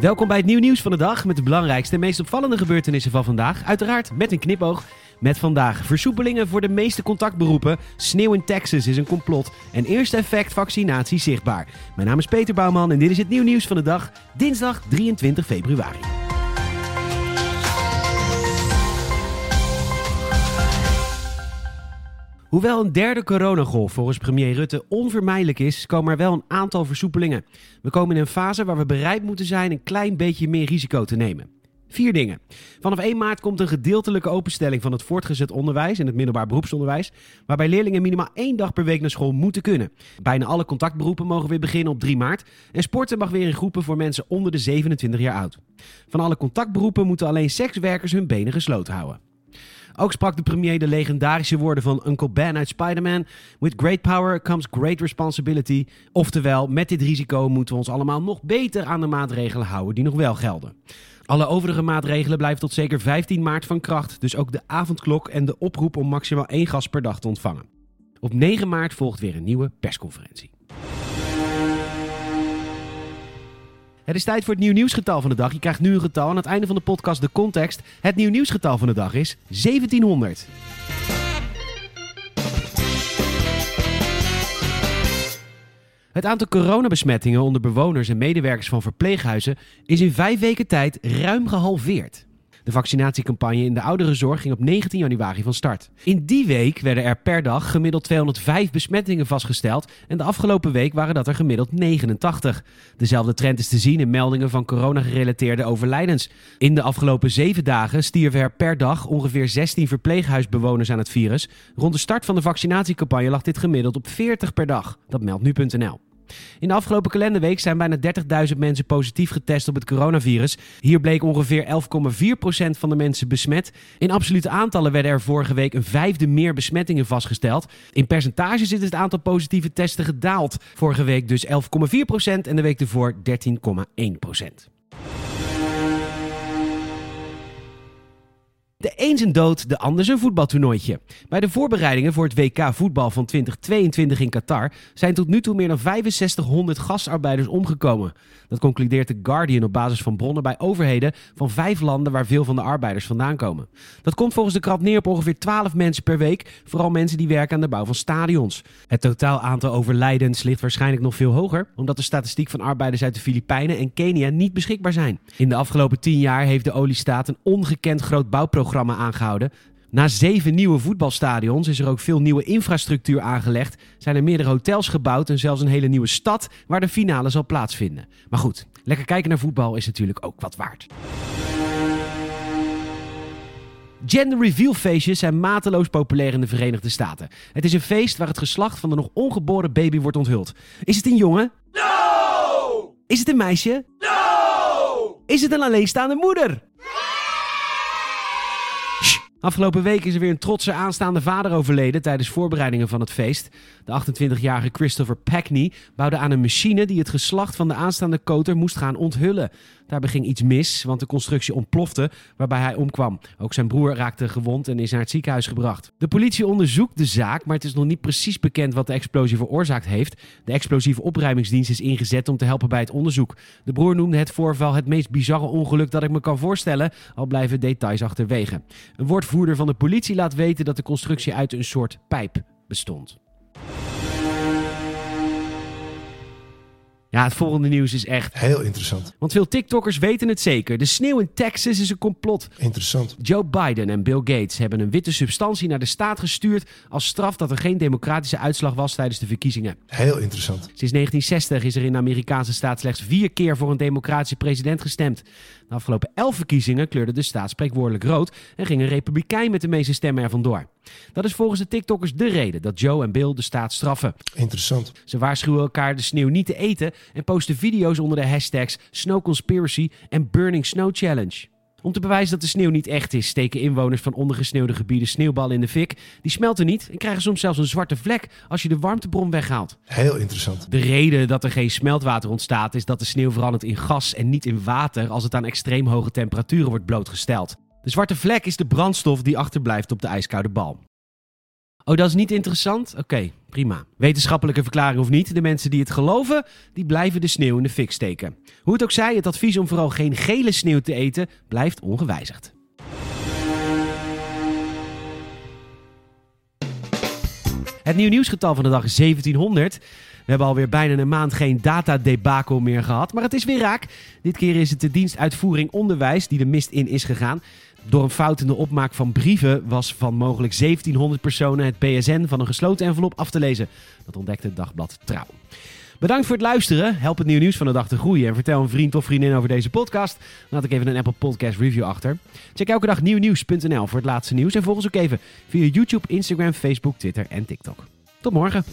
Welkom bij het nieuw nieuws van de dag met de belangrijkste en meest opvallende gebeurtenissen van vandaag. Uiteraard met een knipoog. Met vandaag versoepelingen voor de meeste contactberoepen. Sneeuw in Texas is een complot. En eerste effect vaccinatie zichtbaar. Mijn naam is Peter Bouwman en dit is het nieuw nieuws van de dag. Dinsdag 23 februari. Hoewel een derde coronagolf volgens premier Rutte onvermijdelijk is, komen er wel een aantal versoepelingen. We komen in een fase waar we bereid moeten zijn een klein beetje meer risico te nemen. Vier dingen. Vanaf 1 maart komt een gedeeltelijke openstelling van het voortgezet onderwijs en het middelbaar beroepsonderwijs, waarbij leerlingen minimaal één dag per week naar school moeten kunnen. Bijna alle contactberoepen mogen weer beginnen op 3 maart en sporten mag weer in groepen voor mensen onder de 27 jaar oud. Van alle contactberoepen moeten alleen sekswerkers hun benen gesloten houden. Ook sprak de premier de legendarische woorden van Uncle Ben uit Spider-Man. With great power comes great responsibility. Oftewel, met dit risico moeten we ons allemaal nog beter aan de maatregelen houden die nog wel gelden. Alle overige maatregelen blijven tot zeker 15 maart van kracht. Dus ook de avondklok en de oproep om maximaal één gas per dag te ontvangen. Op 9 maart volgt weer een nieuwe persconferentie. Het is tijd voor het nieuw nieuwsgetal van de dag. Je krijgt nu een getal aan het einde van de podcast de context. Het nieuw nieuwsgetal van de dag is 1700. Het aantal coronabesmettingen onder bewoners en medewerkers van verpleeghuizen is in vijf weken tijd ruim gehalveerd. De vaccinatiecampagne in de ouderenzorg ging op 19 januari van start. In die week werden er per dag gemiddeld 205 besmettingen vastgesteld en de afgelopen week waren dat er gemiddeld 89. Dezelfde trend is te zien in meldingen van corona-gerelateerde overlijdens. In de afgelopen zeven dagen stierven er per dag ongeveer 16 verpleeghuisbewoners aan het virus. Rond de start van de vaccinatiecampagne lag dit gemiddeld op 40 per dag. Dat meldt nu.nl. In de afgelopen kalenderweek zijn bijna 30.000 mensen positief getest op het coronavirus. Hier bleek ongeveer 11,4% van de mensen besmet. In absolute aantallen werden er vorige week een vijfde meer besmettingen vastgesteld. In percentages is het aantal positieve testen gedaald. Vorige week dus 11,4% en de week ervoor 13,1%. De een dood, de ander zijn voetbaltoernooitje. Bij de voorbereidingen voor het WK voetbal van 2022 in Qatar zijn tot nu toe meer dan 6500 gastarbeiders omgekomen. Dat concludeert The Guardian op basis van bronnen bij overheden van vijf landen waar veel van de arbeiders vandaan komen. Dat komt volgens de krant neer op ongeveer 12 mensen per week, vooral mensen die werken aan de bouw van stadions. Het totaal aantal overlijdens ligt waarschijnlijk nog veel hoger, omdat de statistiek van arbeiders uit de Filipijnen en Kenia niet beschikbaar zijn. In de afgelopen 10 jaar heeft de oliestaat een ongekend groot bouwprogramma aangehouden. Na zeven nieuwe voetbalstadions is er ook veel nieuwe infrastructuur aangelegd. Zijn er meerdere hotels gebouwd en zelfs een hele nieuwe stad waar de finale zal plaatsvinden. Maar goed, lekker kijken naar voetbal is natuurlijk ook wat waard. Gender reveal feestjes zijn mateloos populair in de Verenigde Staten. Het is een feest waar het geslacht van de nog ongeboren baby wordt onthuld. Is het een jongen? No! Is het een meisje? No! Is het een alleenstaande moeder? Afgelopen week is er weer een trotse aanstaande vader overleden tijdens voorbereidingen van het feest. De 28-jarige Christopher Packney bouwde aan een machine die het geslacht van de aanstaande koter moest gaan onthullen. Daarbij ging iets mis, want de constructie ontplofte, waarbij hij omkwam. Ook zijn broer raakte gewond en is naar het ziekenhuis gebracht. De politie onderzoekt de zaak, maar het is nog niet precies bekend wat de explosie veroorzaakt heeft. De explosieve opruimingsdienst is ingezet om te helpen bij het onderzoek. De broer noemde het voorval het meest bizarre ongeluk dat ik me kan voorstellen, al blijven details achterwege. Een woordvoerder van de politie laat weten dat de constructie uit een soort pijp bestond. Ja, het volgende nieuws is echt. Heel interessant. Want veel TikTokkers weten het zeker. De sneeuw in Texas is een complot. Interessant. Joe Biden en Bill Gates hebben een witte substantie naar de staat gestuurd als straf dat er geen democratische uitslag was tijdens de verkiezingen. Heel interessant. Sinds 1960 is er in de Amerikaanse staat slechts vier keer voor een democratische president gestemd. De afgelopen elf verkiezingen kleurde de staat spreekwoordelijk rood en ging een republikein met de meeste stemmen er vandoor. Dat is volgens de TikTokkers de reden dat Joe en Bill de staat straffen. Interessant. Ze waarschuwen elkaar de sneeuw niet te eten en posten video's onder de hashtags Snow Conspiracy en Burning Snow Challenge. Om te bewijzen dat de sneeuw niet echt is, steken inwoners van ondergesneeuwde gebieden sneeuwballen in de fik. Die smelten niet en krijgen soms zelfs een zwarte vlek als je de warmtebron weghaalt. Heel interessant. De reden dat er geen smeltwater ontstaat is dat de sneeuw verandert in gas en niet in water als het aan extreem hoge temperaturen wordt blootgesteld. De zwarte vlek is de brandstof die achterblijft op de ijskoude bal. Oh, dat is niet interessant? Oké, prima. Wetenschappelijke verklaring of niet, de mensen die het geloven, die blijven de sneeuw in de fik steken. Hoe het ook zij, het advies om vooral geen gele sneeuw te eten blijft ongewijzigd. Het nieuw nieuwsgetal van de dag is 1700. We hebben alweer bijna een maand geen datadebakel meer gehad, maar het is weer raak. Dit keer is het de dienstuitvoering onderwijs die de mist in is gegaan. Door een fout in de opmaak van brieven was van mogelijk 1700 personen het PSN van een gesloten envelop af te lezen. Dat ontdekte het dagblad Trouw. Bedankt voor het luisteren. Help het nieuw nieuws van de dag te groeien. En vertel een vriend of vriendin over deze podcast. Laat ik even een Apple Podcast review achter. Check elke dag nieuwnieuws.nl voor het laatste nieuws. En volg ons ook even via YouTube, Instagram, Facebook, Twitter en TikTok. Tot morgen.